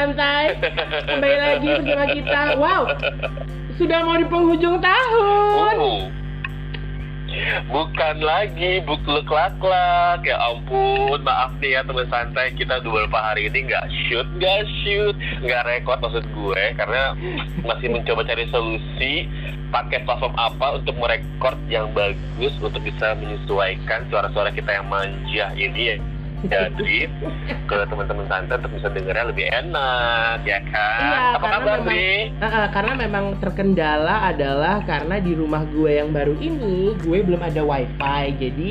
santai. Kembali lagi bersama kita. Wow, sudah mau di penghujung tahun. Oh. Bukan lagi buk lak ya ampun maaf nih ya teman santai kita beberapa hari ini nggak shoot nggak shoot nggak record maksud gue karena masih mencoba cari solusi pakai platform apa untuk merekord yang bagus untuk bisa menyesuaikan suara-suara kita yang manja ini ya jadi ke teman-teman santai untuk bisa dengarnya lebih enak ya kan? Iya, apa karena kabar memang- Bri? Uh, uh, karena memang terkendala adalah karena di rumah gue yang baru ini gue belum ada wifi jadi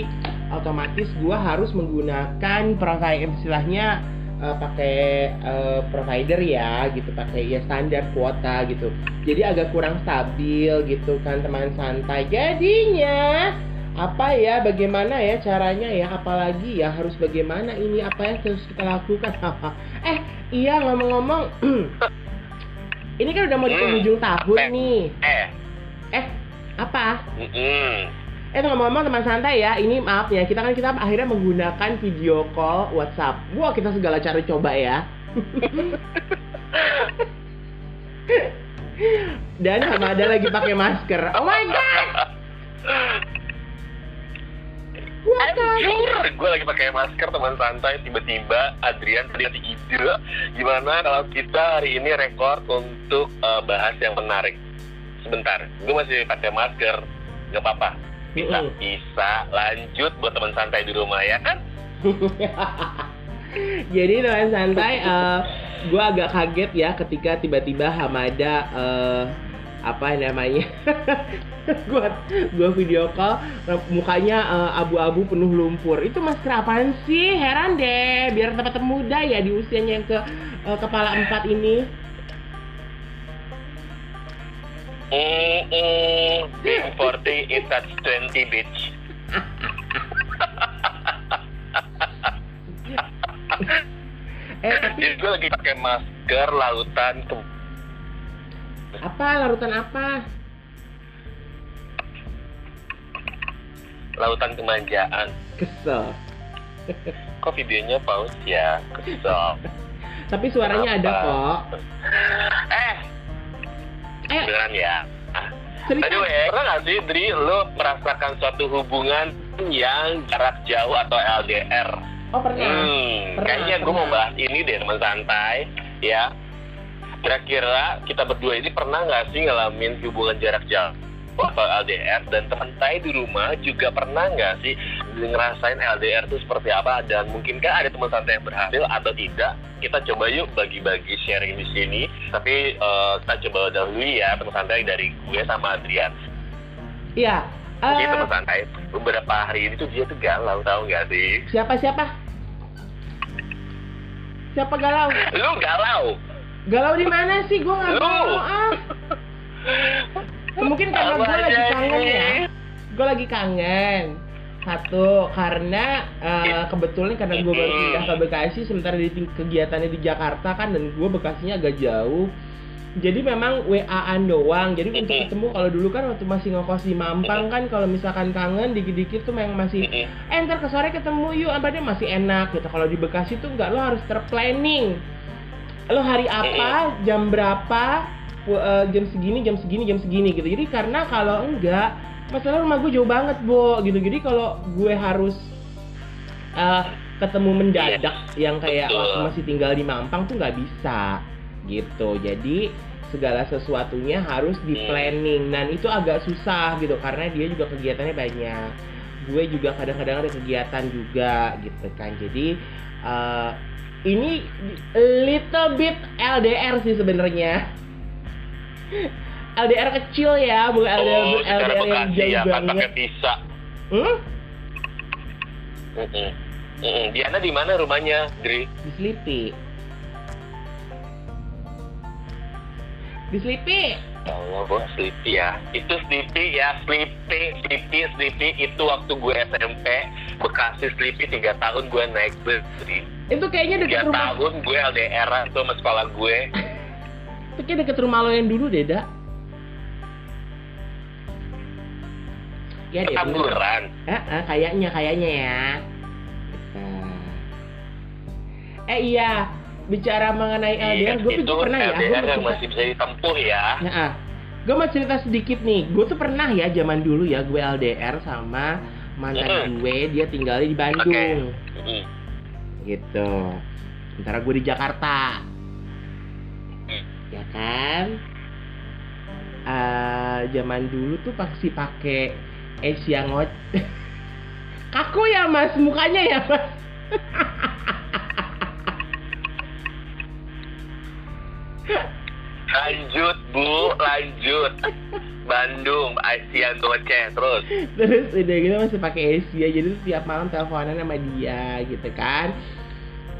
otomatis gue harus menggunakan provider istilahnya uh, pakai uh, provider ya gitu pakai ya standar kuota gitu. Jadi agak kurang stabil gitu kan teman santai. Jadinya apa ya bagaimana ya caranya ya? Apalagi ya harus bagaimana ini? Apa yang harus kita lakukan? Eh iya ngomong-ngomong. Ini kan udah mau di Hmm. penghujung tahun Eh. nih. eh. Eh apa? Eh ngomong-ngomong teman santai ya. Ini maaf ya kita kan kita akhirnya menggunakan video call WhatsApp. Wah kita segala cara coba ya. Dan Hamada lagi pakai masker. Oh my god Kaget. gue lagi pakai masker teman santai tiba-tiba Adrian tadi ada ide gimana kalau kita hari ini rekor untuk eh, bahas yang menarik. Sebentar, gue masih pakai masker, nggak apa-apa. Bisa, bisa lanjut buat teman santai di rumah ya kan? Jadi teman santai, gue agak kaget ya ketika tiba-tiba Hamada eh, apa namanya, gue gua video call mukanya eh, abu-abu penuh lumpur. Itu masker apaan sih? Heran deh. Biar tetap muda ya di usianya yang ke eh, kepala empat ini. Mm -mm, being 40 is at 20 bitch. Eh tapi Jadi gue lagi pakai masker lautan ke apa larutan apa? lautan kemanjaan. Kesel. Kok videonya pause ya? Kesel. Tapi suaranya ada Apa? kok. Eh, Eh beneran ya. Ah, cerita. Anyway, pernah gak sih, Dri, lo merasakan suatu hubungan yang jarak jauh atau LDR? Oh pernah. Hmm, Pernah, kayaknya gue mau bahas ini deh, teman santai, ya. Kira-kira kita berdua ini pernah nggak sih ngalamin hubungan jarak jauh atau LDR dan teman saya di rumah juga pernah nggak sih ngerasain LDR itu seperti apa dan mungkinkah ada teman santai yang berhasil atau tidak kita coba yuk bagi-bagi sharing di sini tapi eh, kita coba dahulu ya teman santai dari gue sama Adrian Iya. jadi eh, teman santai beberapa hari ini tuh dia tuh galau tahu nggak sih siapa siapa? Siapa galau? lu galau Galau di mana sih? Gue nggak mau ah. Mungkin karena gue lagi kangen ya. Gue lagi kangen. Satu karena eh, kebetulan karena gue baru pindah ke Bekasi sementara di kegiatannya di Jakarta kan dan gue Bekasinya agak jauh. Jadi memang WA-an doang. Jadi untuk ketemu kalau dulu kan waktu masih ngekos di Mampang kan kalau misalkan kangen dikit-dikit tuh memang masih eh ntar ke sore ketemu yuk apa masih enak gitu kalau di Bekasi tuh enggak lo harus terplanning lo hari apa jam berapa eh, jam segini jam segini jam segini gitu. Jadi karena kalau enggak masalah rumah gue jauh banget bo gitu. Jadi kalau gue harus eh, ketemu mendadak yang kayak betul. waktu masih tinggal di Mampang tuh nggak bisa gitu. Jadi segala sesuatunya harus di Hmm. planning. Dan itu agak susah gitu karena dia juga kegiatannya banyak. Gue juga kadang-kadang ada kegiatan juga gitu kan. Jadi eh, ini little bit LDR sih sebenarnya LDR kecil ya bukan LDR Oh, secara LDR yang jauh ya kan banget pakai visa. hmm? Mm-mm. Mm-mm. Diana di mana rumahnya, Dri? di Sleepy di Sleepy Allah, gue sleepy ya. Itu sleepy ya, sleepy, sleepy, sleepy. Itu waktu gue SMP, Bekasi sleepy tiga tahun gue naik bus, itu kayaknya Tiga deket rumah tahun gue LDR itu sama sekolah gue. itu kayak deket rumah lo yang dulu deh dak ya deh. Eh, eh, kayaknya kayaknya ya. Gitu. Eh iya, bicara mengenai LDR, gue itu tuh pernah ya, gue LDR yang cerita, masih bisa ditempuh ya. Nah, gue mau cerita sedikit nih. Gue tuh pernah ya zaman dulu ya gue LDR sama mantan Mm. gue, dia tinggalnya di Bandung, Mm. gitu. Sementara gue di Jakarta, Mm. ya kan? Eh, zaman dulu tuh pasti pakai Asia ngot. Kaku ya mas, mukanya ya mas. Lanjut bu, lanjut. Bandung, Asia Goceh terus. Terus udah gitu masih pakai Asia, jadi tuh tiap malam teleponan sama dia gitu kan.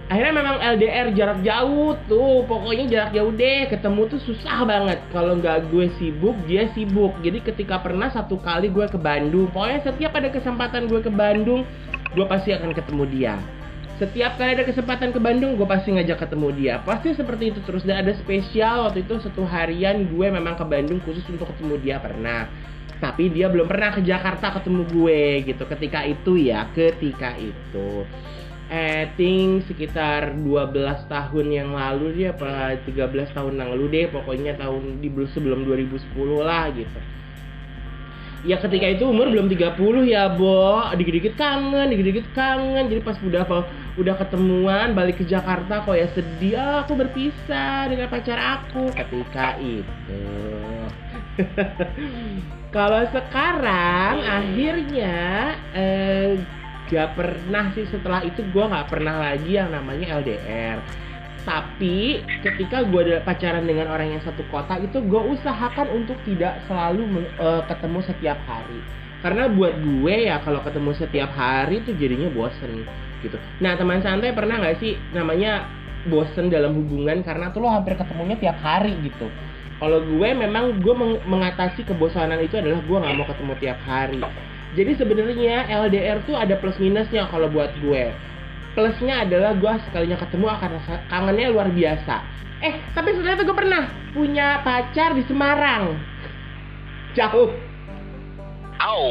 Akhirnya memang LDR jarak jauh tuh, pokoknya jarak jauh deh, ketemu tuh susah banget. Kalau nggak gue sibuk, dia sibuk. Jadi ketika pernah satu kali gue ke Bandung, pokoknya setiap ada kesempatan gue ke Bandung, gue pasti akan ketemu dia. Setiap kali ada kesempatan ke Bandung, gue pasti ngajak ketemu dia. Pasti seperti itu terus. Dan ada spesial waktu itu satu harian gue memang ke Bandung khusus untuk ketemu dia pernah. Tapi dia belum pernah ke Jakarta ketemu gue gitu. Ketika itu ya, ketika itu. I think sekitar 12 tahun yang lalu dia apa 13 tahun yang lalu deh pokoknya tahun di sebelum 2010 lah gitu. Ya ketika itu umur belum 30 ya, Bo. Dikit-dikit kangen, dikit-dikit kangen. Jadi pas udah apa udah ketemuan balik ke Jakarta kok ya sedih. Ah, aku berpisah dengan pacar aku. Ketika itu. Kalau sekarang akhirnya eh, gak pernah sih setelah itu gue nggak pernah lagi yang namanya LDR tapi ketika gue ada pacaran dengan orang yang satu kota itu gue usahakan untuk tidak selalu eh, ketemu setiap hari. Karena buat gue ya kalau ketemu setiap hari itu jadinya bosen gitu nah teman santai pernah nggak sih namanya bosen dalam hubungan karena tuh lo hampir ketemunya tiap hari gitu kalau gue memang gue meng- mengatasi kebosanan itu adalah gue nggak mau ketemu tiap hari jadi sebenarnya LDR tuh ada plus minusnya kalau buat gue. Plusnya adalah gue sekalinya ketemu akan rasa kangennya luar biasa. Eh, tapi sebenarnya tuh gue pernah punya pacar di Semarang. Jauh. Au.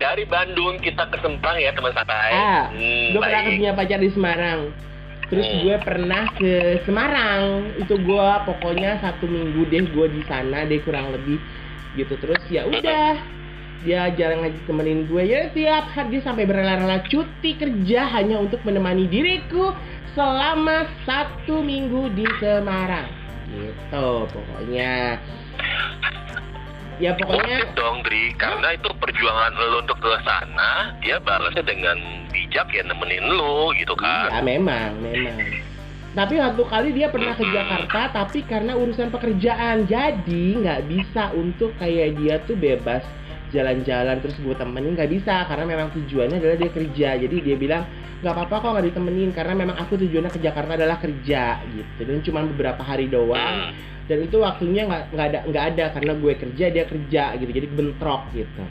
Dari Bandung kita ke Semarang ya teman santai. Ah, Hmm, gue pernah punya pacar di Semarang. Terus Hmm. gue pernah ke Semarang. Itu gue pokoknya satu minggu deh gue di sana deh kurang lebih gitu. Terus ya udah dia jarang aja temenin gue ya tiap hari dia sampai berela-rela cuti kerja hanya untuk menemani diriku selama satu minggu di Semarang gitu pokoknya ya pokoknya it dong Dri. Karena itu perjuangan lo untuk ke sana dia balasnya dengan bijak ya nemenin lo gitu Iya kan memang, memang. Tapi satu kali dia pernah ke Jakarta, tapi karena urusan pekerjaan, jadi nggak bisa untuk kayak dia tuh bebas jalan-jalan terus gue temenin nggak bisa. Karena memang tujuannya adalah dia kerja. Jadi dia bilang nggak apa-apa kok nggak ditemenin karena memang aku tujuannya ke Jakarta adalah kerja gitu. Dan cuma beberapa hari doang. Hmm. dan itu waktunya nggak nggak ada nggak ada karena gue kerja dia kerja gitu. Jadi bentrok gitu.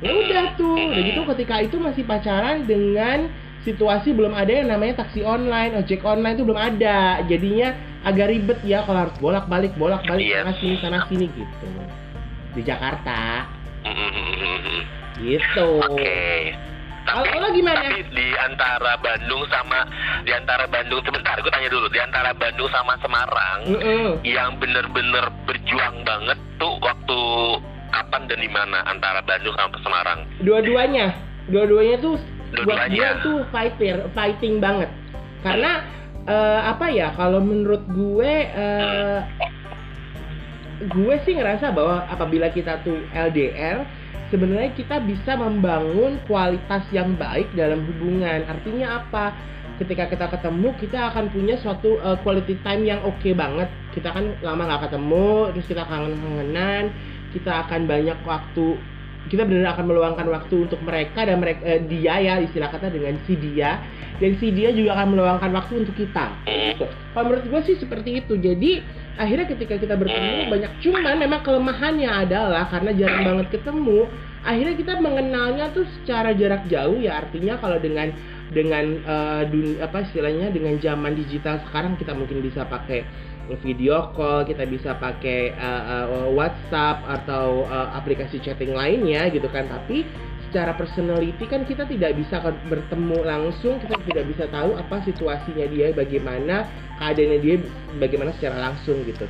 Ya udah tuh. Udah gitu ketika itu masih pacaran dengan situasi belum ada yang namanya taksi online ojek online itu belum ada. Jadinya agak ribet ya kalau harus bolak balik bolak balik Iya. sana sini sana sini gitu. Di Jakarta. Hmm. gitu. Oke. Tapi, lo gimana? tapi di antara Bandung sama di antara Bandung sebentar, gue tanya dulu di antara Bandung sama Semarang Mm-mm. yang bener-bener berjuang banget tuh waktu kapan dan di mana antara Bandung sama Semarang? dua-duanya dua-duanya tuh buat Dua-duanya. gue tuh fighter fighting banget karena eh, apa ya kalau menurut gue eh, gue sih ngerasa bahwa apabila kita tuh LDR sebenarnya kita bisa membangun kualitas yang baik dalam hubungan. Artinya apa? Ketika kita ketemu kita akan punya suatu eh, quality time yang oke banget. Kita kan lama nggak ketemu terus kita kangen-kangenan kita akan banyak waktu. Kita benar akan meluangkan waktu untuk mereka dan mereka eh, dia ya istilah kata dengan si dia. Dan si dia juga akan meluangkan waktu untuk kita. Kalau menurut gue sih seperti itu. Jadi akhirnya ketika kita bertemu banyak cuman memang kelemahannya adalah karena jarang banget ketemu. Akhirnya kita mengenalnya tuh secara jarak jauh ya artinya kalau dengan dengan eh, dun- apa istilahnya dengan zaman digital sekarang kita mungkin bisa pakai video call, kita bisa pakai uh, uh, WhatsApp atau uh, aplikasi chatting lainnya gitu kan. Tapi secara personality kan kita tidak bisa ke- bertemu langsung, kita tidak bisa tahu apa situasinya dia, bagaimana keadaannya dia, bagaimana secara langsung gitu.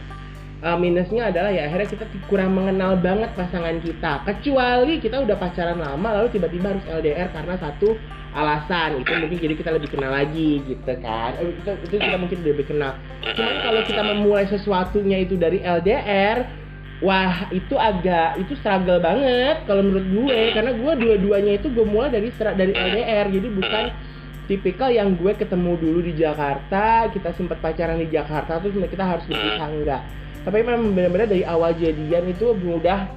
Eh, minusnya adalah ya akhirnya kita kurang mengenal banget pasangan kita. Kecuali kita udah pacaran lama lalu tiba-tiba harus LDR karena satu alasan itu mungkin jadi kita lebih kenal lagi gitu kan. Eh, Itu, itu kita mungkin lebih kenal. Cuman kalau kita memulai sesuatunya itu dari LDR, wah itu agak itu struggle banget kalau menurut gue. Karena gue dua-duanya itu gue mulai dari stra- dari LDR jadi bukan tipikal yang gue ketemu dulu di Jakarta kita sempat pacaran di Jakarta terus kita harus berpisah enggak tapi memang benar-benar dari awal jadian itu udah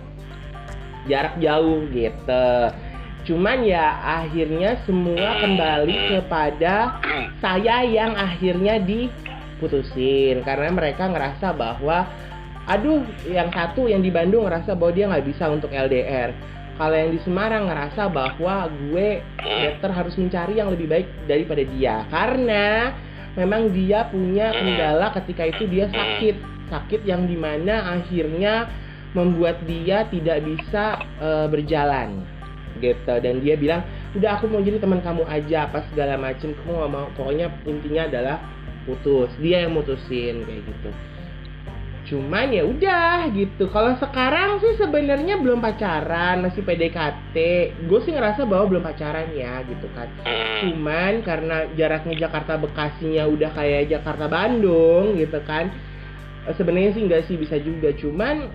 jarak jauh gitu. Cuman ya akhirnya semua kembali kepada saya yang akhirnya diputusin. Karena mereka ngerasa bahwa aduh yang satu yang di Bandung ngerasa bahwa dia nggak bisa untuk LDR kalau yang di Semarang ngerasa bahwa gue better harus mencari yang lebih baik daripada dia. Karena memang dia punya kendala ketika itu dia sakit. Sakit yang di mana akhirnya membuat dia tidak bisa eh, berjalan gitu. Dan dia bilang udah aku mau jadi teman kamu aja apa segala macem. Kamu nggak mau. Pokoknya intinya adalah putus. Dia yang mutusin kayak gitu cuman ya udah gitu. Kalau sekarang sih sebenarnya belum pacaran masih PDKT gue sih ngerasa bahwa belum pacaran ya gitu kan. Cuman karena jaraknya Jakarta Bekasinya udah kayak Jakarta Bandung gitu kan. Eh, sebenarnya sih enggak sih bisa juga. Cuman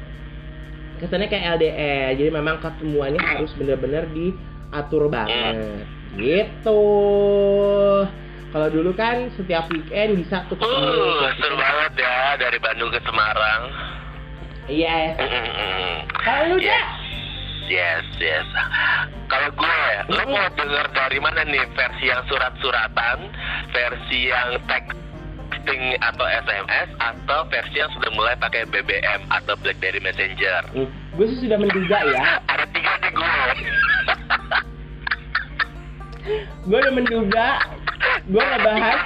kesannya kayak LDR jadi memang ketemuannya harus bener-bener diatur banget. Gitu kalau dulu kan setiap weekend bisa tuh Uh, seru banget ya dari Bandung ke Semarang. iya Mm-mm. kalau lu Yes, yes, yes. Kalau gue, lo Mm-mm. mau denger dari mana nih versi yang surat-suratan, versi yang texting atau SMS, atau versi yang sudah mulai pakai BBM atau BlackBerry Messenger? gue sih sudah menduga ya Ada tiga nih gue. Gue udah menduga gue ngebahas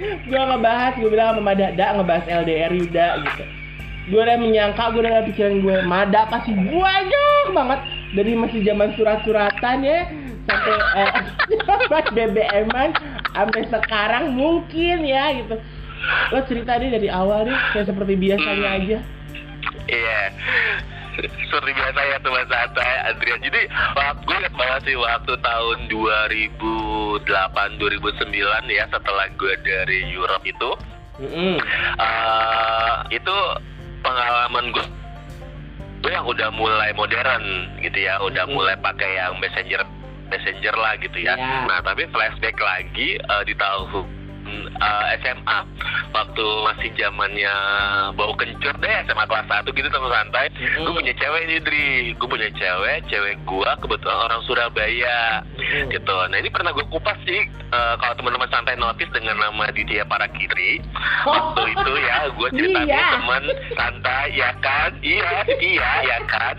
gue ngebahas gue bilang sama Dada ngebahas LDR Yuda gitu. Gue udah menyangka gue udah pikiran gue Mada pasti banyak banget dari masih zaman surat-suratan ya. Sampai eh, zaman BBM-an sampai sekarang mungkin ya gitu. Lo cerita deh dari awal deh kayak seperti biasanya aja. Iya. Seperti biasa ya teman santai Adrian. Jadi waktu gue ingat banget sih waktu tahun 2008 2009 ya setelah gue dari Europe itu Mm-mm. eh itu pengalaman gue gue yang udah mulai modern gitu ya, udah Hmm. mulai pakai yang messenger messenger lah gitu ya. Ya. Nah tapi flashback lagi eh, di tahun eh, SMA waktu masih zamannya bau kencur deh SMA kelas 1 gitu teman santai. Mm-mm. Gue punya cewek nih Dri, gue punya cewek, cewek gue kebetulan orang Surabaya Mm-mm. gitu. Nah ini pernah gue kupas sih eh, kalau teman-teman santai notice dengan nama Ditya Parakiri waktu itu ya gue ceritanya Iya. teman santai ya kan iya iya ya kan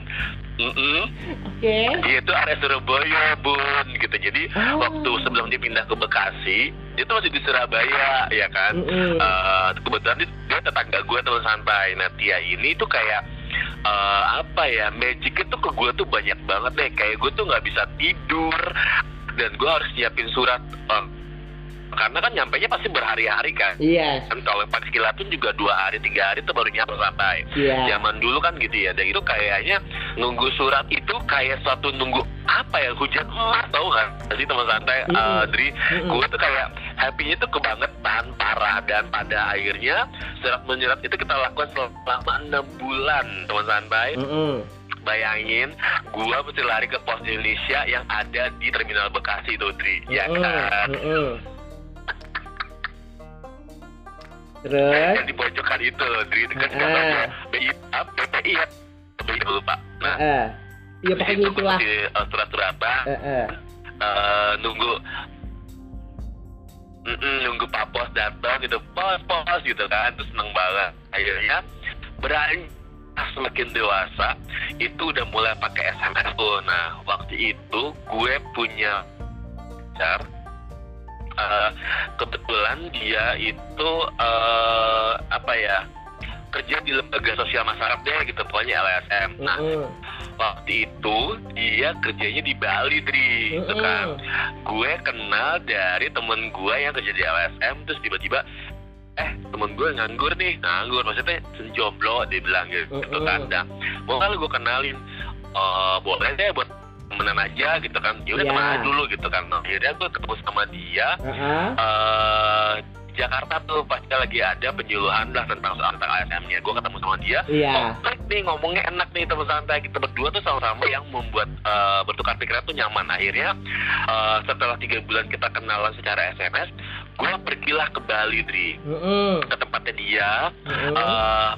Mm-mm. Oke. Dia itu area Surabaya bun gitu jadi Oh. waktu sebelum dia pindah ke Bekasi dia tuh masih di Surabaya ya kan Mm-mm. Eh, kebetulan dia, dia tetangga gue teman santai nah Tia ini tuh kayak eh, apa ya magicnya tuh ke gue tuh banyak banget deh kayak gue tuh nggak bisa tidur dan gue harus nyiapin surat eh, karena kan nyampainya pasti berhari-hari kan Iya. kan kalau pas kilatun juga dua hari tiga hari tuh baru nyampe sampai Iya. zaman dulu kan gitu ya dan itu kayaknya nunggu surat itu kayak suatu nunggu apa ya hujan emas tau gak sih teman santai Mm-mm. eh, Dri Mm-mm. gue tuh kayak happy-nya tuh kebangetan parah dan pada akhirnya surat menyurat itu kita lakukan selama enam bulan teman santai Mm-mm. bayangin gua mesti lari ke pos Indonesia yang ada di terminal Bekasi tuh Dri ya kan Mm-mm. Terus? yang di pojokan itu Dri dekat Eh. kantornya BI apa BPI ya. BPI lupa nah. Eh. Iya di pokoknya situ itulah. mesti uh, surat-suratan Eh, eh. eh, nunggu. Nunggu Pak Pos datang gitu. Pos pos gitu kan. Terus seneng banget. Akhirnya berani. Semakin dewasa itu udah mulai pakai SMS tuh nah waktu itu gue punya pacar Eh, kebetulan dia itu eh, apa ya kerja di lembaga sosial masyarakat deh gitu pokoknya LSM nah Mm-mm. waktu itu dia kerjanya di Bali Dri gitu Mm-mm. kan gue kenal dari temen gue yang kerja di LSM terus tiba-tiba eh temen gue nganggur nih nganggur maksudnya jomblo dia bilang gitu Mm-mm. kan nah, mau gue kenalin eh boleh deh buat temenan aja gitu kan ya udah Iya. temenan aja dulu gitu kan Nah, akhirnya gue ketemu sama dia Heeh. eh Jakarta tuh pasti lagi ada penyuluhan lah tentang soal tentang ASM-nya. Gue ketemu sama dia. Iya. Oh, nih ngomongnya enak nih teman santai kita berdua tuh sama-sama yang membuat eh, bertukar pikiran tuh nyaman. Akhirnya eh, setelah tiga bulan kita kenalan secara SMS, gue pergilah ke Bali, Dri, Mm-mm. ke tempatnya dia. Mm-mm. eh,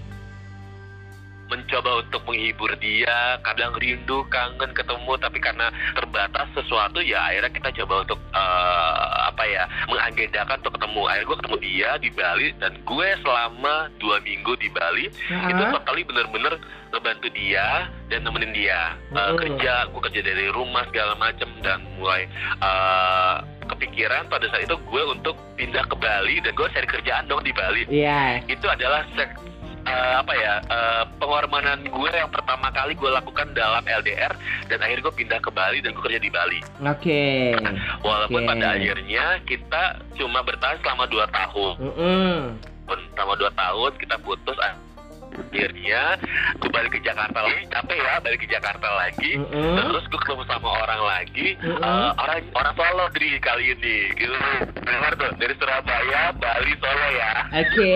mencoba untuk menghibur dia kadang rindu kangen ketemu tapi karena terbatas sesuatu ya akhirnya kita coba untuk eh, apa ya mengagendakan untuk ketemu akhirnya gue ketemu dia di Bali dan gue selama dua minggu di Bali Heeh. itu totally bener-bener ngebantu dia dan nemenin dia Eh, Mm-mm. kerja gue kerja dari rumah segala macem dan mulai eh, kepikiran pada saat itu gue untuk pindah ke Bali dan gue cari kerjaan dong di Bali Iya. itu adalah eh, apa ya eh, pengorbanan gue yang pertama kali gue lakukan dalam LDR dan akhirnya gue pindah ke Bali dan gue kerja di Bali Oke. walaupun Oke. pada akhirnya kita cuma bertahan selama dua tahun Mm-mm. selama dua tahun kita putus akhirnya gue balik ke Jakarta lagi capek ya balik ke Jakarta lagi Mm-mm. terus gue ketemu sama orang lagi Mm-mm. eh, orang orang Solo Dri kali ini gitu dengar tuh dari Surabaya Bali Solo ya Oke.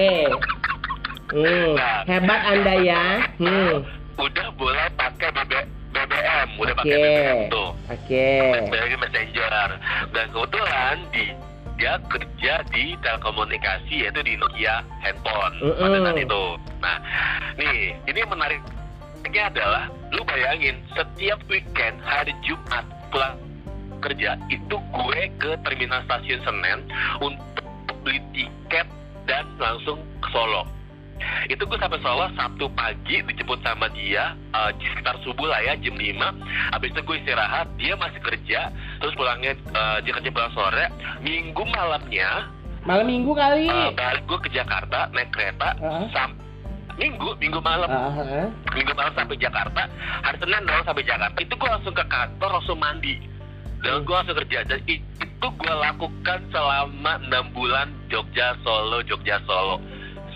Hmm. Nah. Hebat Anda ya. Hmm. udah boleh pakai BB, BBM udah pakai Oke. BBM tuh Oke. BBM Messenger dan kebetulan di dia kerja di telekomunikasi yaitu di Nokia handphone Mm-mm. pada saat itu nah nih ini menariknya adalah lu bayangin setiap weekend hari Jumat pulang kerja itu gue ke terminal stasiun Senen untuk beli tiket dan langsung ke Solo itu gue sampai Solo Sabtu pagi dijemput sama dia eh, sekitar subuh lah ya jam 5 habis itu gue istirahat dia masih kerja terus pulangnya eh, dia kerja pulang sore. Minggu malamnya Malam minggu kali. eh, balik gue ke Jakarta naik kereta Heeh. sam minggu minggu malam. Ah, ah. minggu malam sampai Jakarta hari Senin dong sampai Jakarta. Itu gue langsung ke kantor langsung mandi. Dan gue langsung kerja. Dan itu gue lakukan selama enam bulan Jogja Solo Jogja Solo.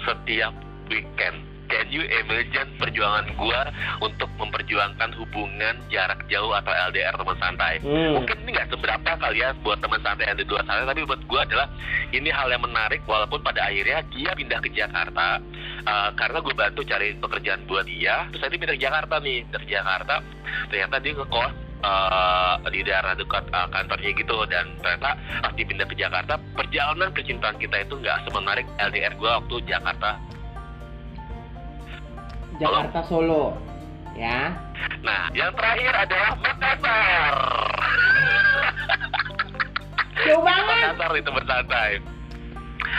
Setiap weekend Can you imagine perjuangan gue untuk memperjuangkan hubungan jarak jauh atau LDR teman santai? Hmm. Mungkin ini nggak seberapa kali ya buat teman santai yang di luar sana, tapi buat gue adalah ini hal yang menarik walaupun pada akhirnya dia pindah ke Jakarta Uh, karena gue bantu cari pekerjaan buat dia terus nanti pindah ke Jakarta nih dari Jakarta ternyata dia ngekos uh, di daerah dekat uh, kantornya gitu dan ternyata pas dia pindah ke Jakarta perjalanan percintaan kita itu nggak semenarik LDR gue waktu Jakarta Jakarta Solo. Ya. nah yang terakhir adalah Makassar Jauh banget. Makassar itu bersantai.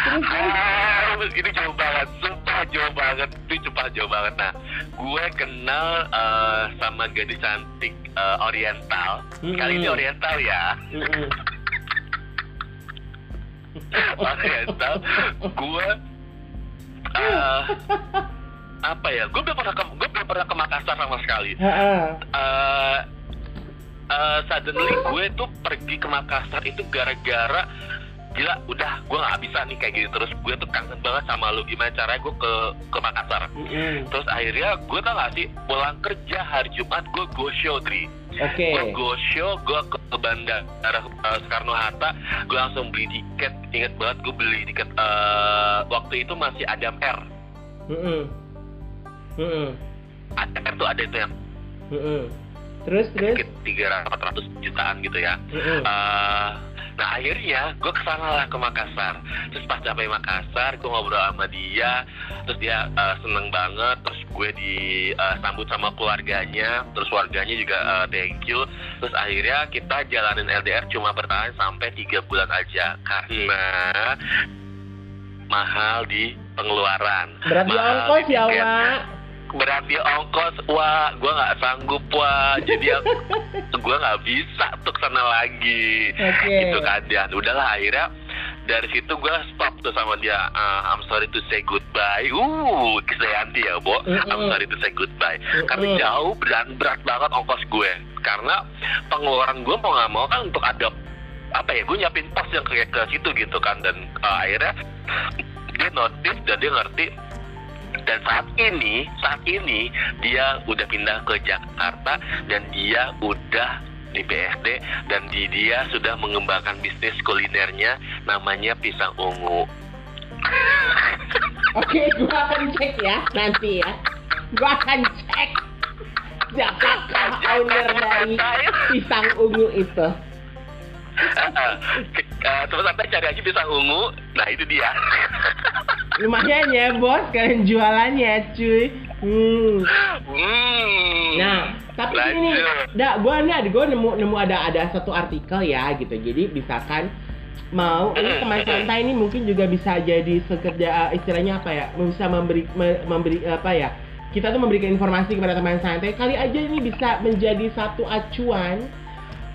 Ah, ini jauh banget, sumpah jauh banget, itu sumpah jauh banget. Nah, gue kenal eh, sama gadis cantik eh, Oriental. Mm-mm. Kali ini Oriental ya, Mm-mm. Oriental. Gue eh, apa ya? Gue belum pernah ke, gue belum pernah ke Makassar sama sekali. Eh eh, suddenly gue tuh pergi ke Makassar itu gara-gara gila udah gue nggak bisa nih kayak gini terus gue tuh kangen banget sama lu gimana caranya gue ke ke Makassar Mm-mm. terus akhirnya gue tau gak sih pulang kerja hari Jumat gue go show Dri Oke. gue go show gue ke, ke bandara eh, Soekarno Hatta gue langsung beli tiket inget banget gue beli tiket eh, waktu itu masih Adam R Mm-mm. Mm-mm. Adam R tuh ada itu yang Mm-mm. Terus terus. tiga ratus jutaan gitu ya. Mm-mm. Eh, nah akhirnya gue ke sana lah ke Makassar. Terus pas sampai Makassar gue ngobrol sama dia. Terus dia eh, seneng banget. Terus gue disambut sama keluarganya. Terus warganya juga eh, thank you. Terus akhirnya kita jalanin LDR cuma bertahan sampai tiga bulan aja. Karena mahal di pengeluaran. Berat di Mahal ongkos ya, Wak. Berarti ongkos wah gue nggak sanggup wah. Jadi gue nggak bisa untuk sana lagi. Oke. gitu kan dan udahlah akhirnya dari situ gue stop tuh sama dia. Uh, I'm sorry to say goodbye. Uh Krisdayanti ya Bo. I'm sorry to say goodbye. Karena jauh dan berat banget ongkos gue. Karena pengeluaran gue mau nggak mau kan untuk ada apa ya gue nyiapin tas yang kayak ke situ gitu kan. Dan uh, akhirnya dia notice dan dia ngerti dan saat ini saat ini dia udah pindah ke Jakarta dan dia udah di BSD dan di dia sudah mengembangkan bisnis kulinernya namanya pisang ungu. Oke, gua akan cek ya nanti ya. Gua akan cek siapakah owner dari pisang ungu itu. Eh, Terus sampai cari aja pisang ungu, nah itu dia. Lumayan ya bos, kalian jualannya cuy. Hmm. hmm. Nah, tapi ini, Lanjut. dah gua nih ada gua nemu nemu ada ada satu artikel ya gitu. Jadi misalkan mau ini teman santai ini mungkin juga bisa jadi sekerja istilahnya apa ya? Bisa memberi me- memberi apa ya? Kita tuh memberikan informasi kepada teman santai. Kali aja ini bisa menjadi satu acuan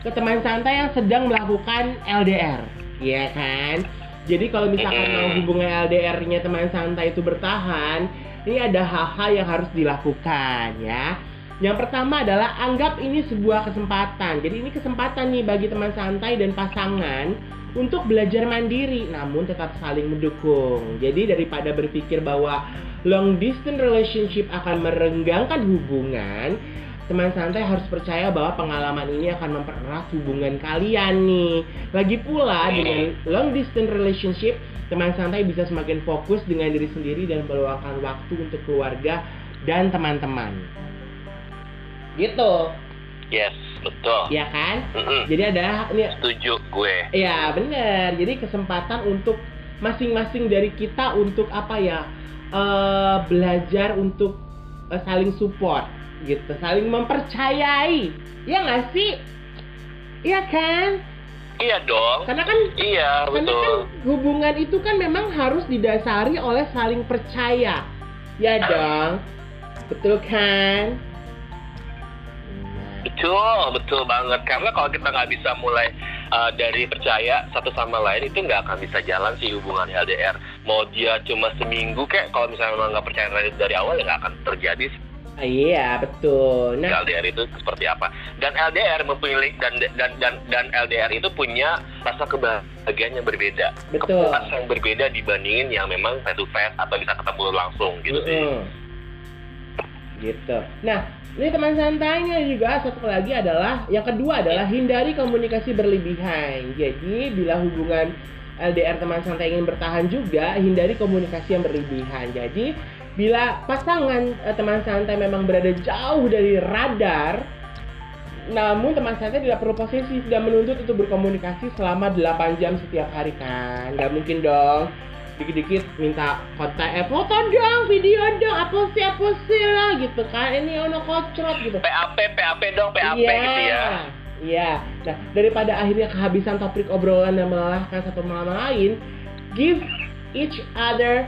ke teman santai yang sedang melakukan LDR, ya kan? Jadi kalau misalkan mau hubungan LDR-nya teman santai itu bertahan, ini ada hal-hal yang harus dilakukan ya. Yang pertama adalah anggap ini sebuah kesempatan. Jadi ini kesempatan nih bagi teman santai dan pasangan untuk belajar mandiri namun tetap saling mendukung. Jadi daripada berpikir bahwa long distance relationship akan merenggangkan hubungan, teman santai harus percaya bahwa pengalaman ini akan mempererat hubungan kalian nih. Lagi pula dengan long distance relationship, teman santai bisa semakin fokus dengan diri sendiri dan meluangkan waktu untuk keluarga dan teman-teman. Gitu, Yes, betul. ya kan? Mm-mm. Jadi ada ini Setuju gue. Ya benar. Jadi kesempatan untuk masing-masing dari kita untuk apa ya eh, belajar untuk eh, saling support gitu, saling mempercayai. Ya nggak sih? Iya kan? Iya dong. Karena kan Iya, karena kan betul. hubungan itu kan memang harus didasari oleh saling percaya. Ya dong. Betul kan? Betul, betul banget. Karena kalau kita nggak bisa mulai uh, dari percaya satu sama lain itu nggak akan bisa jalan sih hubungan LDR. Mau dia cuma seminggu kayak kalau misalnya memang nggak percaya dari, dari awal ya nggak akan terjadi sih iya betul. Nah, LDR itu seperti apa. Dan LDR memiliki dan dan dan dan LDR itu punya rasa kebahagiaan yang berbeda. Betul. Kepuasan yang berbeda dibandingin yang memang face to face atau bisa ketemu langsung gitu sih. Mm-mm. Gitu. Nah, ini teman santainya juga satu lagi adalah yang kedua adalah hindari komunikasi berlebihan. Jadi bila hubungan LDR teman santai ingin bertahan juga hindari komunikasi yang berlebihan. Jadi bila pasangan eh, teman santai memang berada jauh dari radar, namun teman santai tidak perlu posesif dan menuntut untuk berkomunikasi selama 8 jam setiap hari kan. Gak mungkin dong dikit-dikit minta kontak eh foto dong, video dong, apa sih apa sih lah gitu kan. Ini ono kocrot gitu. PAP, PAP dong, PAP Iya. gitu ya. Iya. Nah, daripada akhirnya kehabisan topik obrolan dan melelahkan satu sama lain, give each other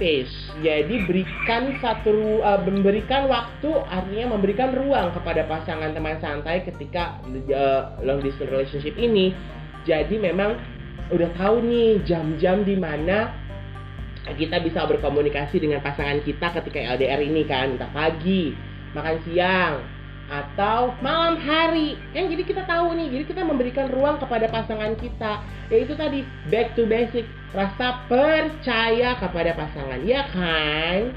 space. Jadi berikan satu uh, memberikan waktu artinya memberikan ruang kepada pasangan teman santai ketika uh, long distance relationship ini. Jadi memang udah tahu nih jam-jam di mana kita bisa berkomunikasi dengan pasangan kita ketika LDR ini kan entah pagi, makan siang, atau malam hari kan jadi kita tahu nih jadi kita memberikan ruang kepada pasangan kita yaitu tadi back to basic rasa percaya kepada pasangan ya kan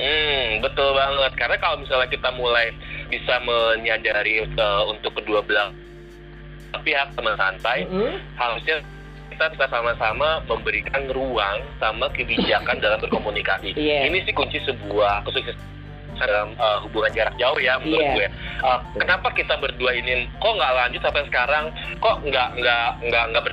Hmm, betul banget. Karena kalau misalnya kita mulai bisa menyadari uh, untuk kedua belah pihak teman santai, Mm-mm. harusnya kita bisa sama-sama memberikan ruang sama kebijakan dalam berkomunikasi. Iya. Ini sih kunci sebuah kesuksesan dalam uh, hubungan jarak jauh ya menurut Iya. gue. Uh, kenapa kita berdua ini kok nggak lanjut sampai sekarang? Kok nggak nggak nggak nggak ber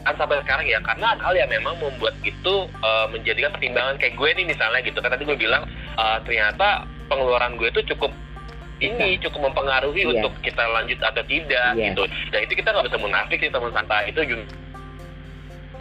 kan sampai sekarang ya karena ada hal yang memang membuat itu uh, menjadikan pertimbangan kayak gue nih misalnya gitu kan tadi gue bilang uh, ternyata pengeluaran gue itu cukup ini cukup mempengaruhi Iya. untuk kita lanjut atau tidak Iya. gitu dan itu kita nggak bisa munafik sih teman santai itu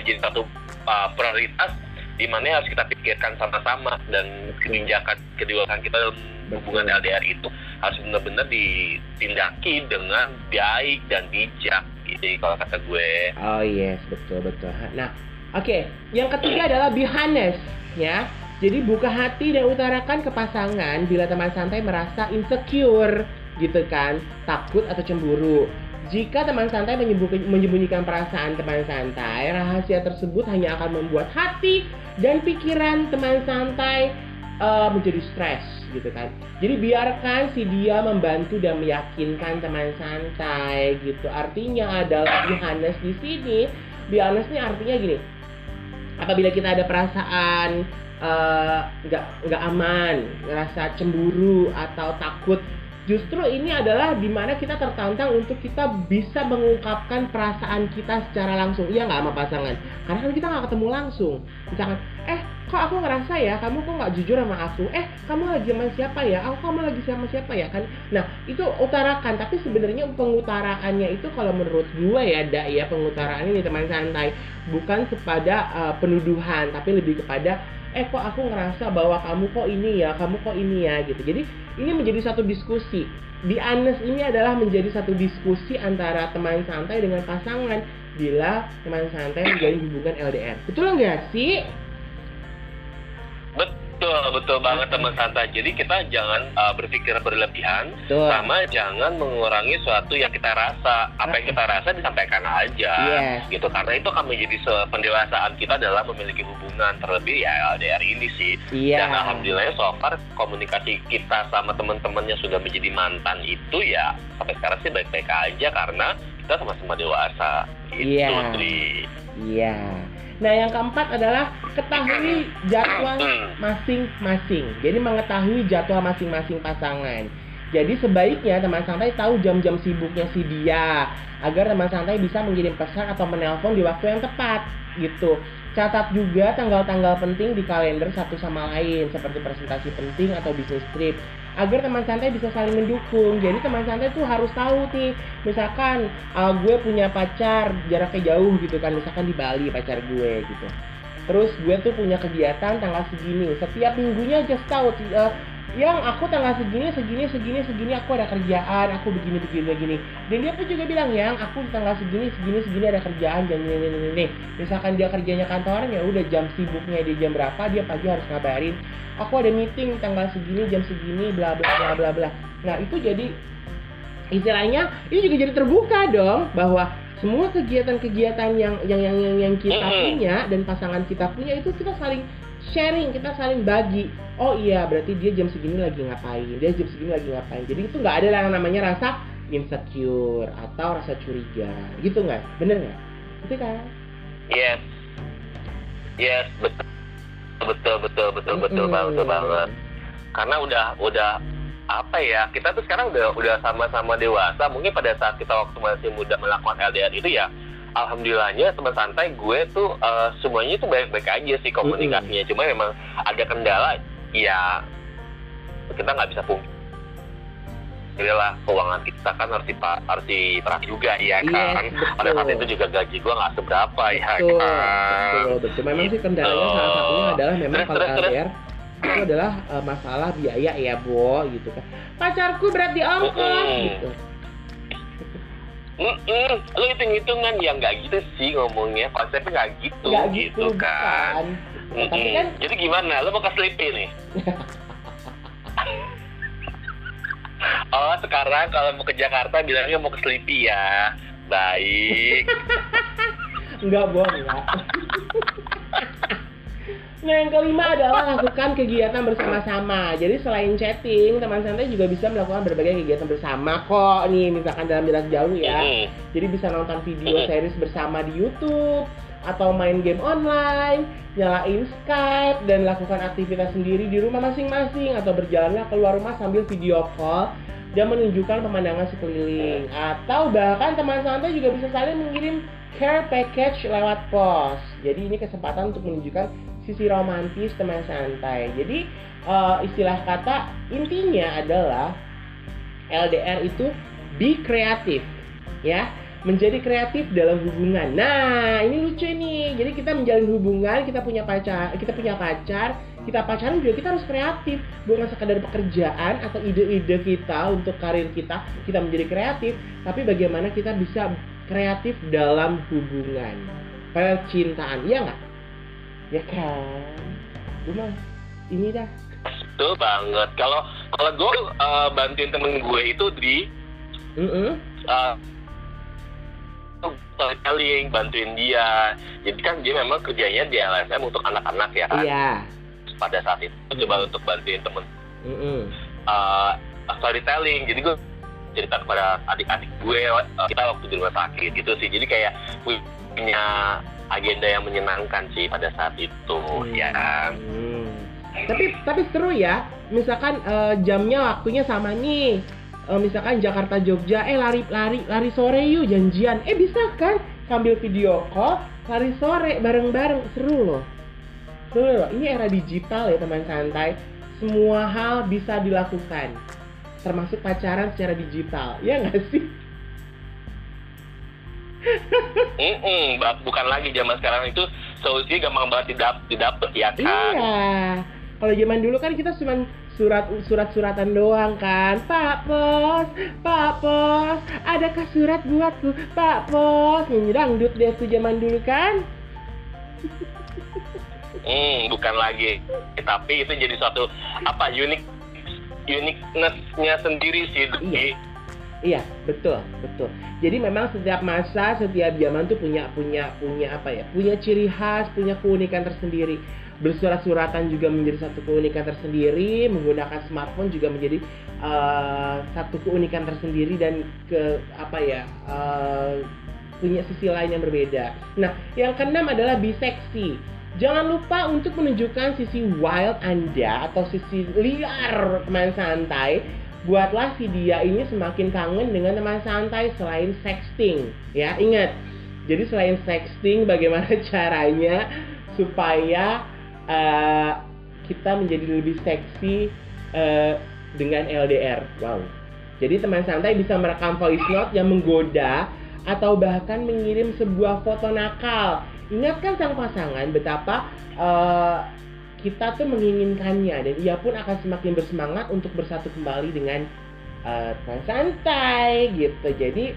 jadi satu uh, prioritas di mana harus kita pikirkan sama-sama dan kebijakan kedewasaan kita dalam hubungan LDR itu harus benar-benar ditindaki dengan baik dan bijak. Gitu kalau kata gue. Oh yes betul betul. Nah oke okay. yang ketiga adalah be honest ya. Jadi buka hati dan utarakan ke pasangan bila teman santai merasa insecure gitu kan takut atau cemburu. Jika teman santai menyembunyikan perasaan teman santai, rahasia tersebut hanya akan membuat hati dan pikiran teman santai uh, menjadi stres gitu kan. Jadi biarkan si dia membantu dan meyakinkan teman santai gitu. Artinya adalah Yohanes di sini, Yohanes ini artinya gini. Apabila kita ada perasaan eh, nggak uh, nggak aman, ngerasa cemburu atau takut justru ini adalah di mana kita tertantang untuk kita bisa mengungkapkan perasaan kita secara langsung. Iya nggak sama pasangan? Karena kan kita nggak ketemu langsung. Misalkan eh kok aku ngerasa ya kamu kok nggak jujur sama aku? Eh kamu lagi sama siapa ya? Aku kamu lagi sama siapa ya? Kan? Nah itu utarakan. Tapi sebenarnya pengutaraannya itu kalau menurut gue ya dak ya pengutaraannya ini teman santai. Bukan kepada uh, penuduhan tapi lebih kepada eh kok aku ngerasa bahwa kamu kok ini ya kamu kok ini ya gitu. Jadi ini menjadi satu diskusi. Di Anes ini adalah menjadi satu diskusi antara teman santai dengan pasangan. Bila teman santai menjadi hubungan LDR betul nggak sih? Betul, betul banget teman santai. Jadi kita jangan uh, berpikir berlebihan, betul. sama jangan mengurangi sesuatu yang kita rasa. Apa yang kita rasa disampaikan aja, yes. gitu. Karena itu akan menjadi pendewasaan kita dalam memiliki hubungan terlebih ya LDR ini sih. Yeah. Dan alhamdulillah so far komunikasi kita sama teman-teman yang sudah menjadi mantan itu ya sampai sekarang sih baik-baik aja karena kita sama-sama dewasa. Itu, yeah. Iya. Yeah. Nah, yang keempat adalah ketahui jadwal masing-masing. Jadi mengetahui jadwal masing-masing pasangan. Jadi sebaiknya teman santai tahu jam-jam sibuknya si dia agar teman santai bisa mengirim pesan atau menelpon di waktu yang tepat gitu. Catat juga tanggal-tanggal penting di kalender satu sama lain seperti presentasi penting atau bisnis trip agar teman santai bisa saling mendukung. Jadi teman santai tuh harus tahu nih, misalkan uh, gue punya pacar jaraknya jauh gitu kan, misalkan di Bali pacar gue gitu. Terus gue tuh punya kegiatan tanggal segini, setiap minggunya just tahu uh, yang aku tanggal segini segini segini segini aku ada kerjaan aku begini begini begini. Dan dia pun juga bilang yang aku tanggal segini segini segini ada kerjaan dan ini ini ini misalkan dia kerjanya kantoran ya udah jam sibuknya di jam berapa dia pagi harus ngabarin aku ada meeting tanggal segini jam segini bla bla bla bla bla. Nah itu jadi istilahnya ini juga jadi terbuka dong bahwa semua kegiatan-kegiatan yang yang yang yang, yang kita punya dan pasangan kita punya itu kita saling sharing kita saling bagi. Oh iya berarti dia jam segini lagi ngapain? Dia jam segini lagi ngapain? Jadi itu nggak ada yang namanya rasa insecure atau rasa curiga. Gitu nggak? Bener nggak? Itu kan? Yes. Yes betul. Betul betul betul mm -hmm. betul banget betul banget. Karena udah udah apa ya kita tuh sekarang udah udah sama-sama dewasa. Mungkin pada saat kita waktu masih muda melakukan LDR itu ya alhamdulillahnya teman santai gue tuh uh, semuanya tuh baik-baik aja sih komunikasinya. Mm-hmm. Cuma memang ada kendala ya kita nggak bisa pungkiri lah keuangan kita kan harus dipa, harus diperhati juga ya kan. Yes, Pada saat itu juga gaji gue nggak seberapa ya betul, ya kan. Betul, betul. Memang sih kendalanya salah satunya adalah memang kalau LDR itu adalah uh, masalah biaya ya, Bo, gitu kan. Pacarku berat di ongkos mm-hmm. gitu Mm -mm. Lu hitung-hitungan ya nggak gitu sih ngomongnya konsepnya nggak gitu, gak gitu, gitu kan. Mm -mm. Tapi kan jadi gimana? Lu mau ke Sleepy nih? oh sekarang kalau mau ke Jakarta bilangnya mau ke Sleepy ya. Baik. enggak bohong enggak. Nah yang kelima adalah lakukan kegiatan bersama-sama. Jadi selain chatting, teman santai juga bisa melakukan berbagai kegiatan bersama kok. Nih misalkan dalam jarak jauh ya. Jadi bisa nonton video series bersama di YouTube atau main game online, nyalain Skype dan lakukan aktivitas sendiri di rumah masing-masing atau berjalannya keluar rumah sambil video call dan menunjukkan pemandangan sekeliling. Atau bahkan teman santai juga bisa saling mengirim care package lewat pos. Jadi ini kesempatan untuk menunjukkan sisi romantis teman santai. Jadi uh, istilah kata intinya adalah LDR itu be kreatif, ya. menjadi kreatif dalam hubungan. Nah, ini lucu nih. Jadi kita menjalin hubungan, kita punya pacar, kita punya pacar, kita pacaran juga kita harus kreatif. Bukan sekadar pekerjaan atau ide-ide kita untuk karir kita, kita menjadi kreatif, tapi bagaimana kita bisa kreatif dalam hubungan percintaan, iya nggak? Ya kan? Cuma ini dah. Betul banget. Kalau kalau gue uh, bantuin temen gue itu di Mm -mm. uh, storytelling, bantuin dia. Jadi kan dia memang kerjanya di LSM untuk anak-anak ya kan. Iya. Pada saat itu coba untuk bantuin temen Mm -mm. uh, storytelling. Jadi gue cerita kepada adik-adik gue uh, kita waktu di rumah sakit gitu sih. Jadi kayak punya agenda yang menyenangkan sih pada saat itu ya kan. Hmm. Tapi tapi seru ya. Misalkan eh, jamnya waktunya sama nih. Eh, misalkan Jakarta Jogja, eh lari lari lari sore yuk janjian. Eh bisa kan? Sambil video call, lari sore bareng-bareng seru loh. Seru loh. Ini era digital ya teman santai. Semua hal bisa dilakukan. Termasuk pacaran secara digital. Ya nggak sih? Mm-mm, ba- bukan lagi zaman sekarang itu solusinya gampang banget didap didapet ya kan. Iya. Kalau zaman dulu kan kita cuma surat surat-suratan doang kan. Pak Pos, Pak Pos, adakah surat buatku? Pak Pos, nyanyi dangdut deh tuh zaman dulu kan. Hmm, bukan lagi. Tapi itu jadi suatu apa unik uniqueness-nya sendiri sih. Dwi. Iya, betul, betul. Jadi memang setiap masa, setiap zaman tuh punya punya punya apa ya? Punya ciri khas, punya keunikan tersendiri. Bersurat-suratan juga menjadi satu keunikan tersendiri, menggunakan smartphone juga menjadi eh, satu keunikan tersendiri dan ke apa ya? eh, punya sisi lain yang berbeda. Nah, yang keenam adalah biseksi. Jangan lupa untuk menunjukkan sisi wild Anda atau sisi liar teman santai buatlah si dia ini semakin kangen dengan teman santai selain sexting ya. Ingat jadi selain sexting bagaimana caranya supaya uh, kita menjadi lebih seksi uh, dengan LDR wow. Jadi teman santai bisa merekam voice note yang menggoda atau bahkan mengirim sebuah foto nakal. Ingatkan sang pasangan betapa uh, kita tuh menginginkannya dan ia pun akan semakin bersemangat untuk bersatu kembali dengan uh, santai gitu. Jadi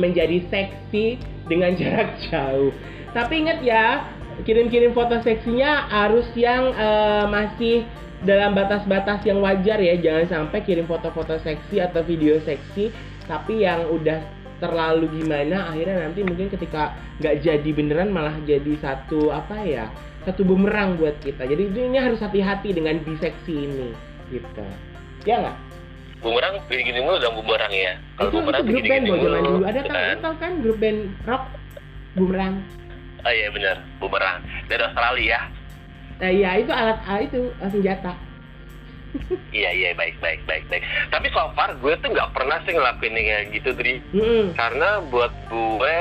menjadi seksi dengan jarak jauh. Tapi ingat ya, kirim-kirim foto seksinya harus yang uh, masih dalam batas-batas yang wajar ya. Jangan sampai kirim foto-foto seksi atau video seksi tapi yang udah terlalu gimana akhirnya nanti mungkin ketika nggak jadi beneran malah jadi satu apa ya satu bumerang buat kita. Jadi ini harus hati-hati dengan biseksi ini, gitu. Ya nggak? Bumerang gini-gini mulu dong bumerang ya. Kalau Itu, itu bumerang grup band gini-gini loh zaman dulu. Ada kan? Tahu kan grup band rock bumerang? Oh iya benar, bumerang dari Australia. Nah, iya itu alat ah, itu ah, senjata. Iya iya baik baik baik baik. Tapi so far gue tuh nggak pernah sih ngelakuin yang kayak gitu Dri. Mm-mm. Karena buat gue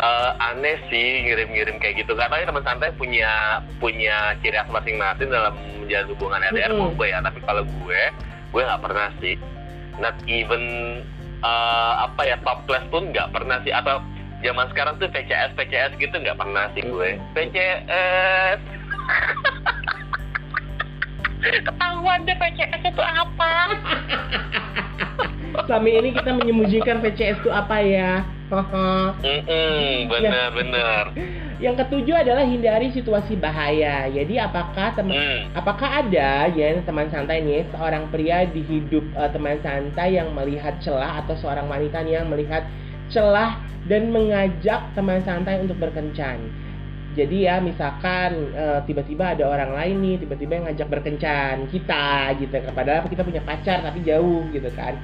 eh, aneh sih ngirim-ngirim kayak gitu. Karena teman santai punya punya ciri khas masing-masing dalam menjalin hubungan LDR sama gue ya. Tapi kalau gue gue nggak pernah sih. Not even eh, apa ya top class pun nggak pernah sih. Atau zaman sekarang tuh PCS PCS gitu nggak pernah sih gue. PCS ketahuan deh PCS itu apa Selama ini kita menyembunyikan PCS itu apa ya? Mm-mm, bener bener Yang ketujuh adalah hindari situasi bahaya. Jadi apakah teman Hmm. apakah ada ya teman santai nih seorang pria di hidup eh, teman santai yang melihat celah atau seorang wanita yang melihat celah dan mengajak teman santai untuk berkencan. Jadi ya misalkan eh, tiba-tiba ada orang lain nih tiba-tiba yang ngajak berkencan kita gitu kan padahal kita punya pacar tapi jauh gitu kan.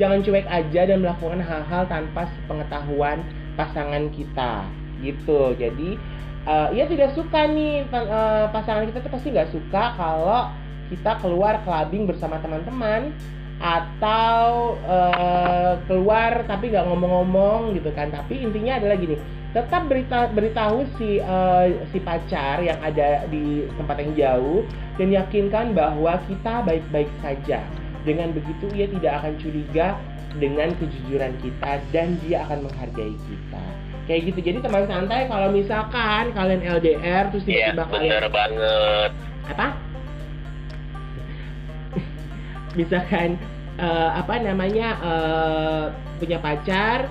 Jangan cuek aja dan melakukan hal-hal tanpa pengetahuan pasangan kita gitu. Jadi eh, ia tidak suka nih eh, pasangan kita tuh pasti nggak suka kalau kita keluar clubbing bersama teman-teman atau eh, keluar tapi nggak ngomong-ngomong gitu kan tapi intinya adalah gini tetap berita beritahu si eh, si pacar yang ada di tempat yang jauh dan yakinkan bahwa kita baik-baik saja. Dengan begitu ia tidak akan curiga dengan kejujuran kita dan dia akan menghargai kita. Kayak gitu. Jadi teman santai kalau misalkan kalian LDR terus Iya, tiba-tiba bener kalian banget. apa? Misalkan eh, apa namanya eh, punya pacar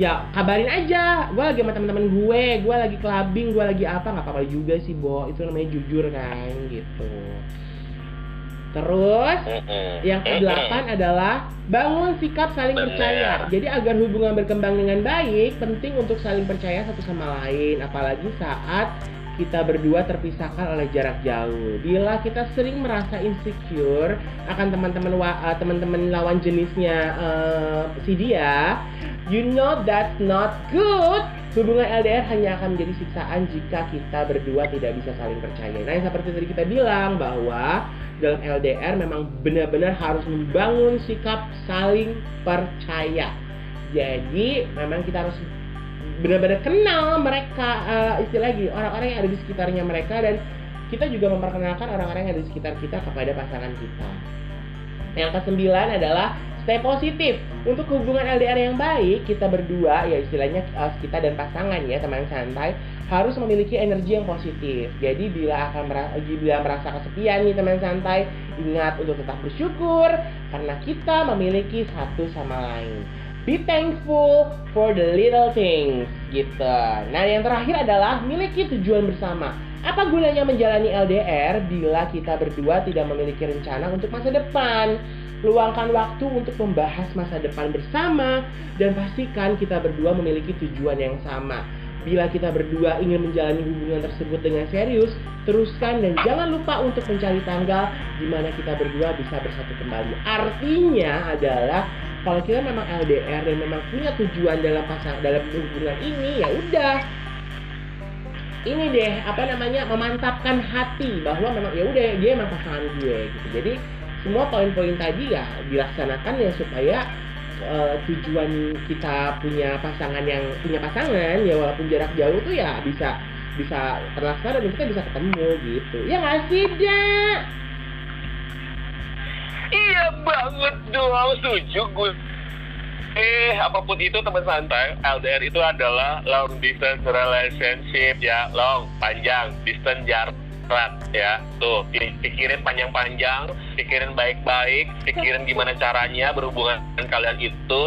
ya kabarin aja. Gue lagi sama teman-teman gue gue lagi clubbing gue lagi apa nggak apa-apa juga sih bo. Itu namanya jujur kan gitu. Terus yang kedelapan adalah bangun sikap saling Bener. percaya. Jadi agar hubungan berkembang dengan baik, penting untuk saling percaya satu sama lain, apalagi saat kita berdua terpisahkan oleh jarak jauh. Bila kita sering merasa insecure akan teman-teman eh, teman-teman lawan jenisnya eh, si dia, you know that's not good. Hubungan LDR hanya akan menjadi siksaan jika kita berdua tidak bisa saling percaya. Nah, yang seperti tadi kita bilang bahwa dalam LDR memang benar-benar harus membangun sikap saling percaya. Jadi memang kita harus benar-benar kenal mereka eh, istilah lagi orang-orang yang ada di sekitarnya mereka dan kita juga memperkenalkan orang-orang yang ada di sekitar kita kepada pasangan kita. Yang kesembilan adalah stay positif. Untuk hubungan LDR yang baik, kita berdua ya istilahnya eh, kita dan pasangan ya teman santai harus memiliki energi yang positif. Jadi bila akan merasa, bila merasa kesepian nih teman santai, ingat untuk tetap bersyukur karena kita memiliki satu sama lain. Be thankful for the little things gitu. Nah, yang terakhir adalah miliki tujuan bersama. Apa gunanya menjalani LDR bila kita berdua tidak memiliki rencana untuk masa depan? Luangkan waktu untuk membahas masa depan bersama dan pastikan kita berdua memiliki tujuan yang sama. Bila kita berdua ingin menjalani hubungan tersebut dengan serius, teruskan dan jangan lupa untuk mencari tanggal di mana kita berdua bisa bersatu kembali. Artinya adalah kalau kita memang LDR dan memang punya tujuan dalam pasang dalam hubungan ini ya udah. Ini deh apa namanya memantapkan hati bahwa memang ya udah dia emang pasangan gue gitu. Jadi semua poin-poin tadi ya dilaksanakan ya supaya eh, tujuan kita punya pasangan yang punya pasangan ya walaupun jarak jauh tuh ya bisa bisa terlaksana dan kita bisa ketemu gitu. Ya nggak sih Dak? Iya banget dong, setuju gue. Eh, apa pun itu teman santai, LDR itu adalah long distance relationship ya, long, panjang, distance jarak ya. Tuh, pi- pikirin panjang-panjang, pikirin baik-baik, pikirin gimana caranya berhubungan dengan kalian itu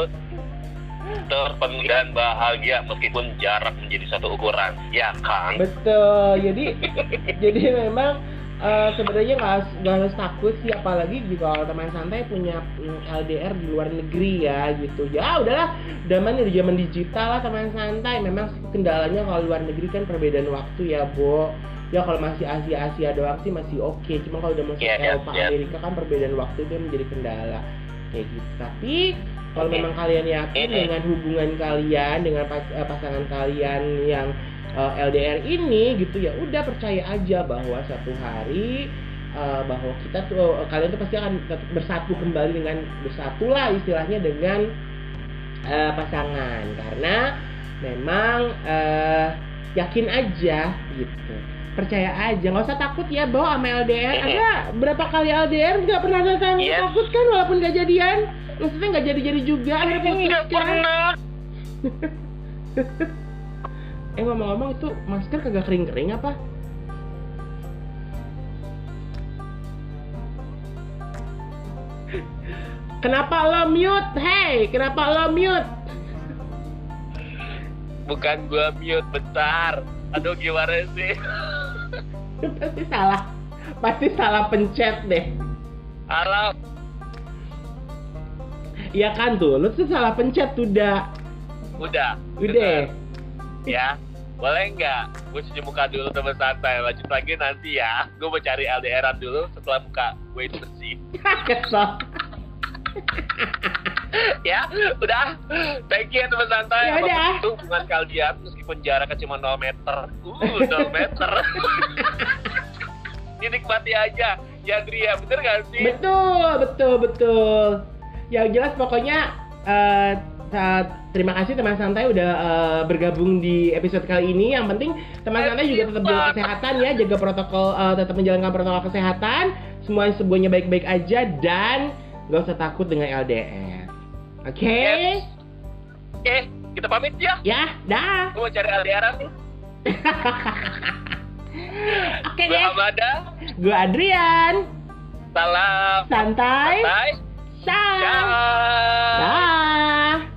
terpenuhi dan bahagia meskipun jarak menjadi satu ukuran, ya kan? Betul. Jadi jadi memang eh, sebenarnya nggak harus- takut sih apalagi juga kalau teman santai punya mm, LDR di luar negeri ya gitu. Ya udahlah, zaman udah zaman digital lah teman santai. Memang kendalanya kalau luar negeri kan perbedaan waktu ya, Bo. Ya kalau masih Asia Asia doang sih masih oke. Cuma kalau udah masuk Iya, iya, Eropa iya. Amerika kan perbedaan waktu itu menjadi kendala kayak gitu. Tapi kalau memang kalian yakin dengan hubungan kalian dengan pas- eh, pasangan kalian yang uh, LDR ini gitu ya udah percaya aja bahwa satu hari uh, bahwa kita tuh uh, kalian tuh pasti akan bersatu kembali dengan bersatulah istilahnya dengan uh, pasangan. Karena memang uh, yakin aja gitu. Percaya aja nggak usah takut ya bahwa sama LDR ada berapa kali LDR nggak pernah ada yang Yes. takut kan walaupun gak jadian? Maksudnya nggak jadi-jadi juga akhirnya putus Nggak kan pernah. Eh ngomong-ngomong itu masker kagak kering-kering apa? Kenapa lo mute? Hey, kenapa lo mute? Bukan gua mute, bentar. Aduh gimana sih? Pasti salah. Pasti salah pencet deh. Alam, Iya kan tuh, lo tuh salah pencet tuh dah. udah. Udah. Ya, boleh nggak? Gue cuci muka dulu teman santai. Lanjut lagi nanti ya. Gue mau cari LDRan dulu setelah muka gue itu bersih. Kesel. ya, udah. Thank you ya teman santai. Ya udah. itu hubungan kalian meskipun jaraknya cuma 0 meter. Uh, 0 meter. Dinikmati aja. Ya, Dria, bener gak sih? Betul, betul, betul. Yang jelas pokoknya eh, saat terima kasih teman santai udah uh, bergabung di episode kali ini. Yang penting teman santai juga tetap jaga kesehatan ya, jaga protokol uh, tetap menjalankan protokol kesehatan. Semua semuanya baik-baik aja dan gak usah takut dengan LDR. Oke? Okay? Oke, okay, kita pamit ya. Ya, dah. Gue mau cari LDR. Oke okay, deh. Gue ada. Gue Adrian. Salam. Santai. Santai. Ciao. Ciao. Bye.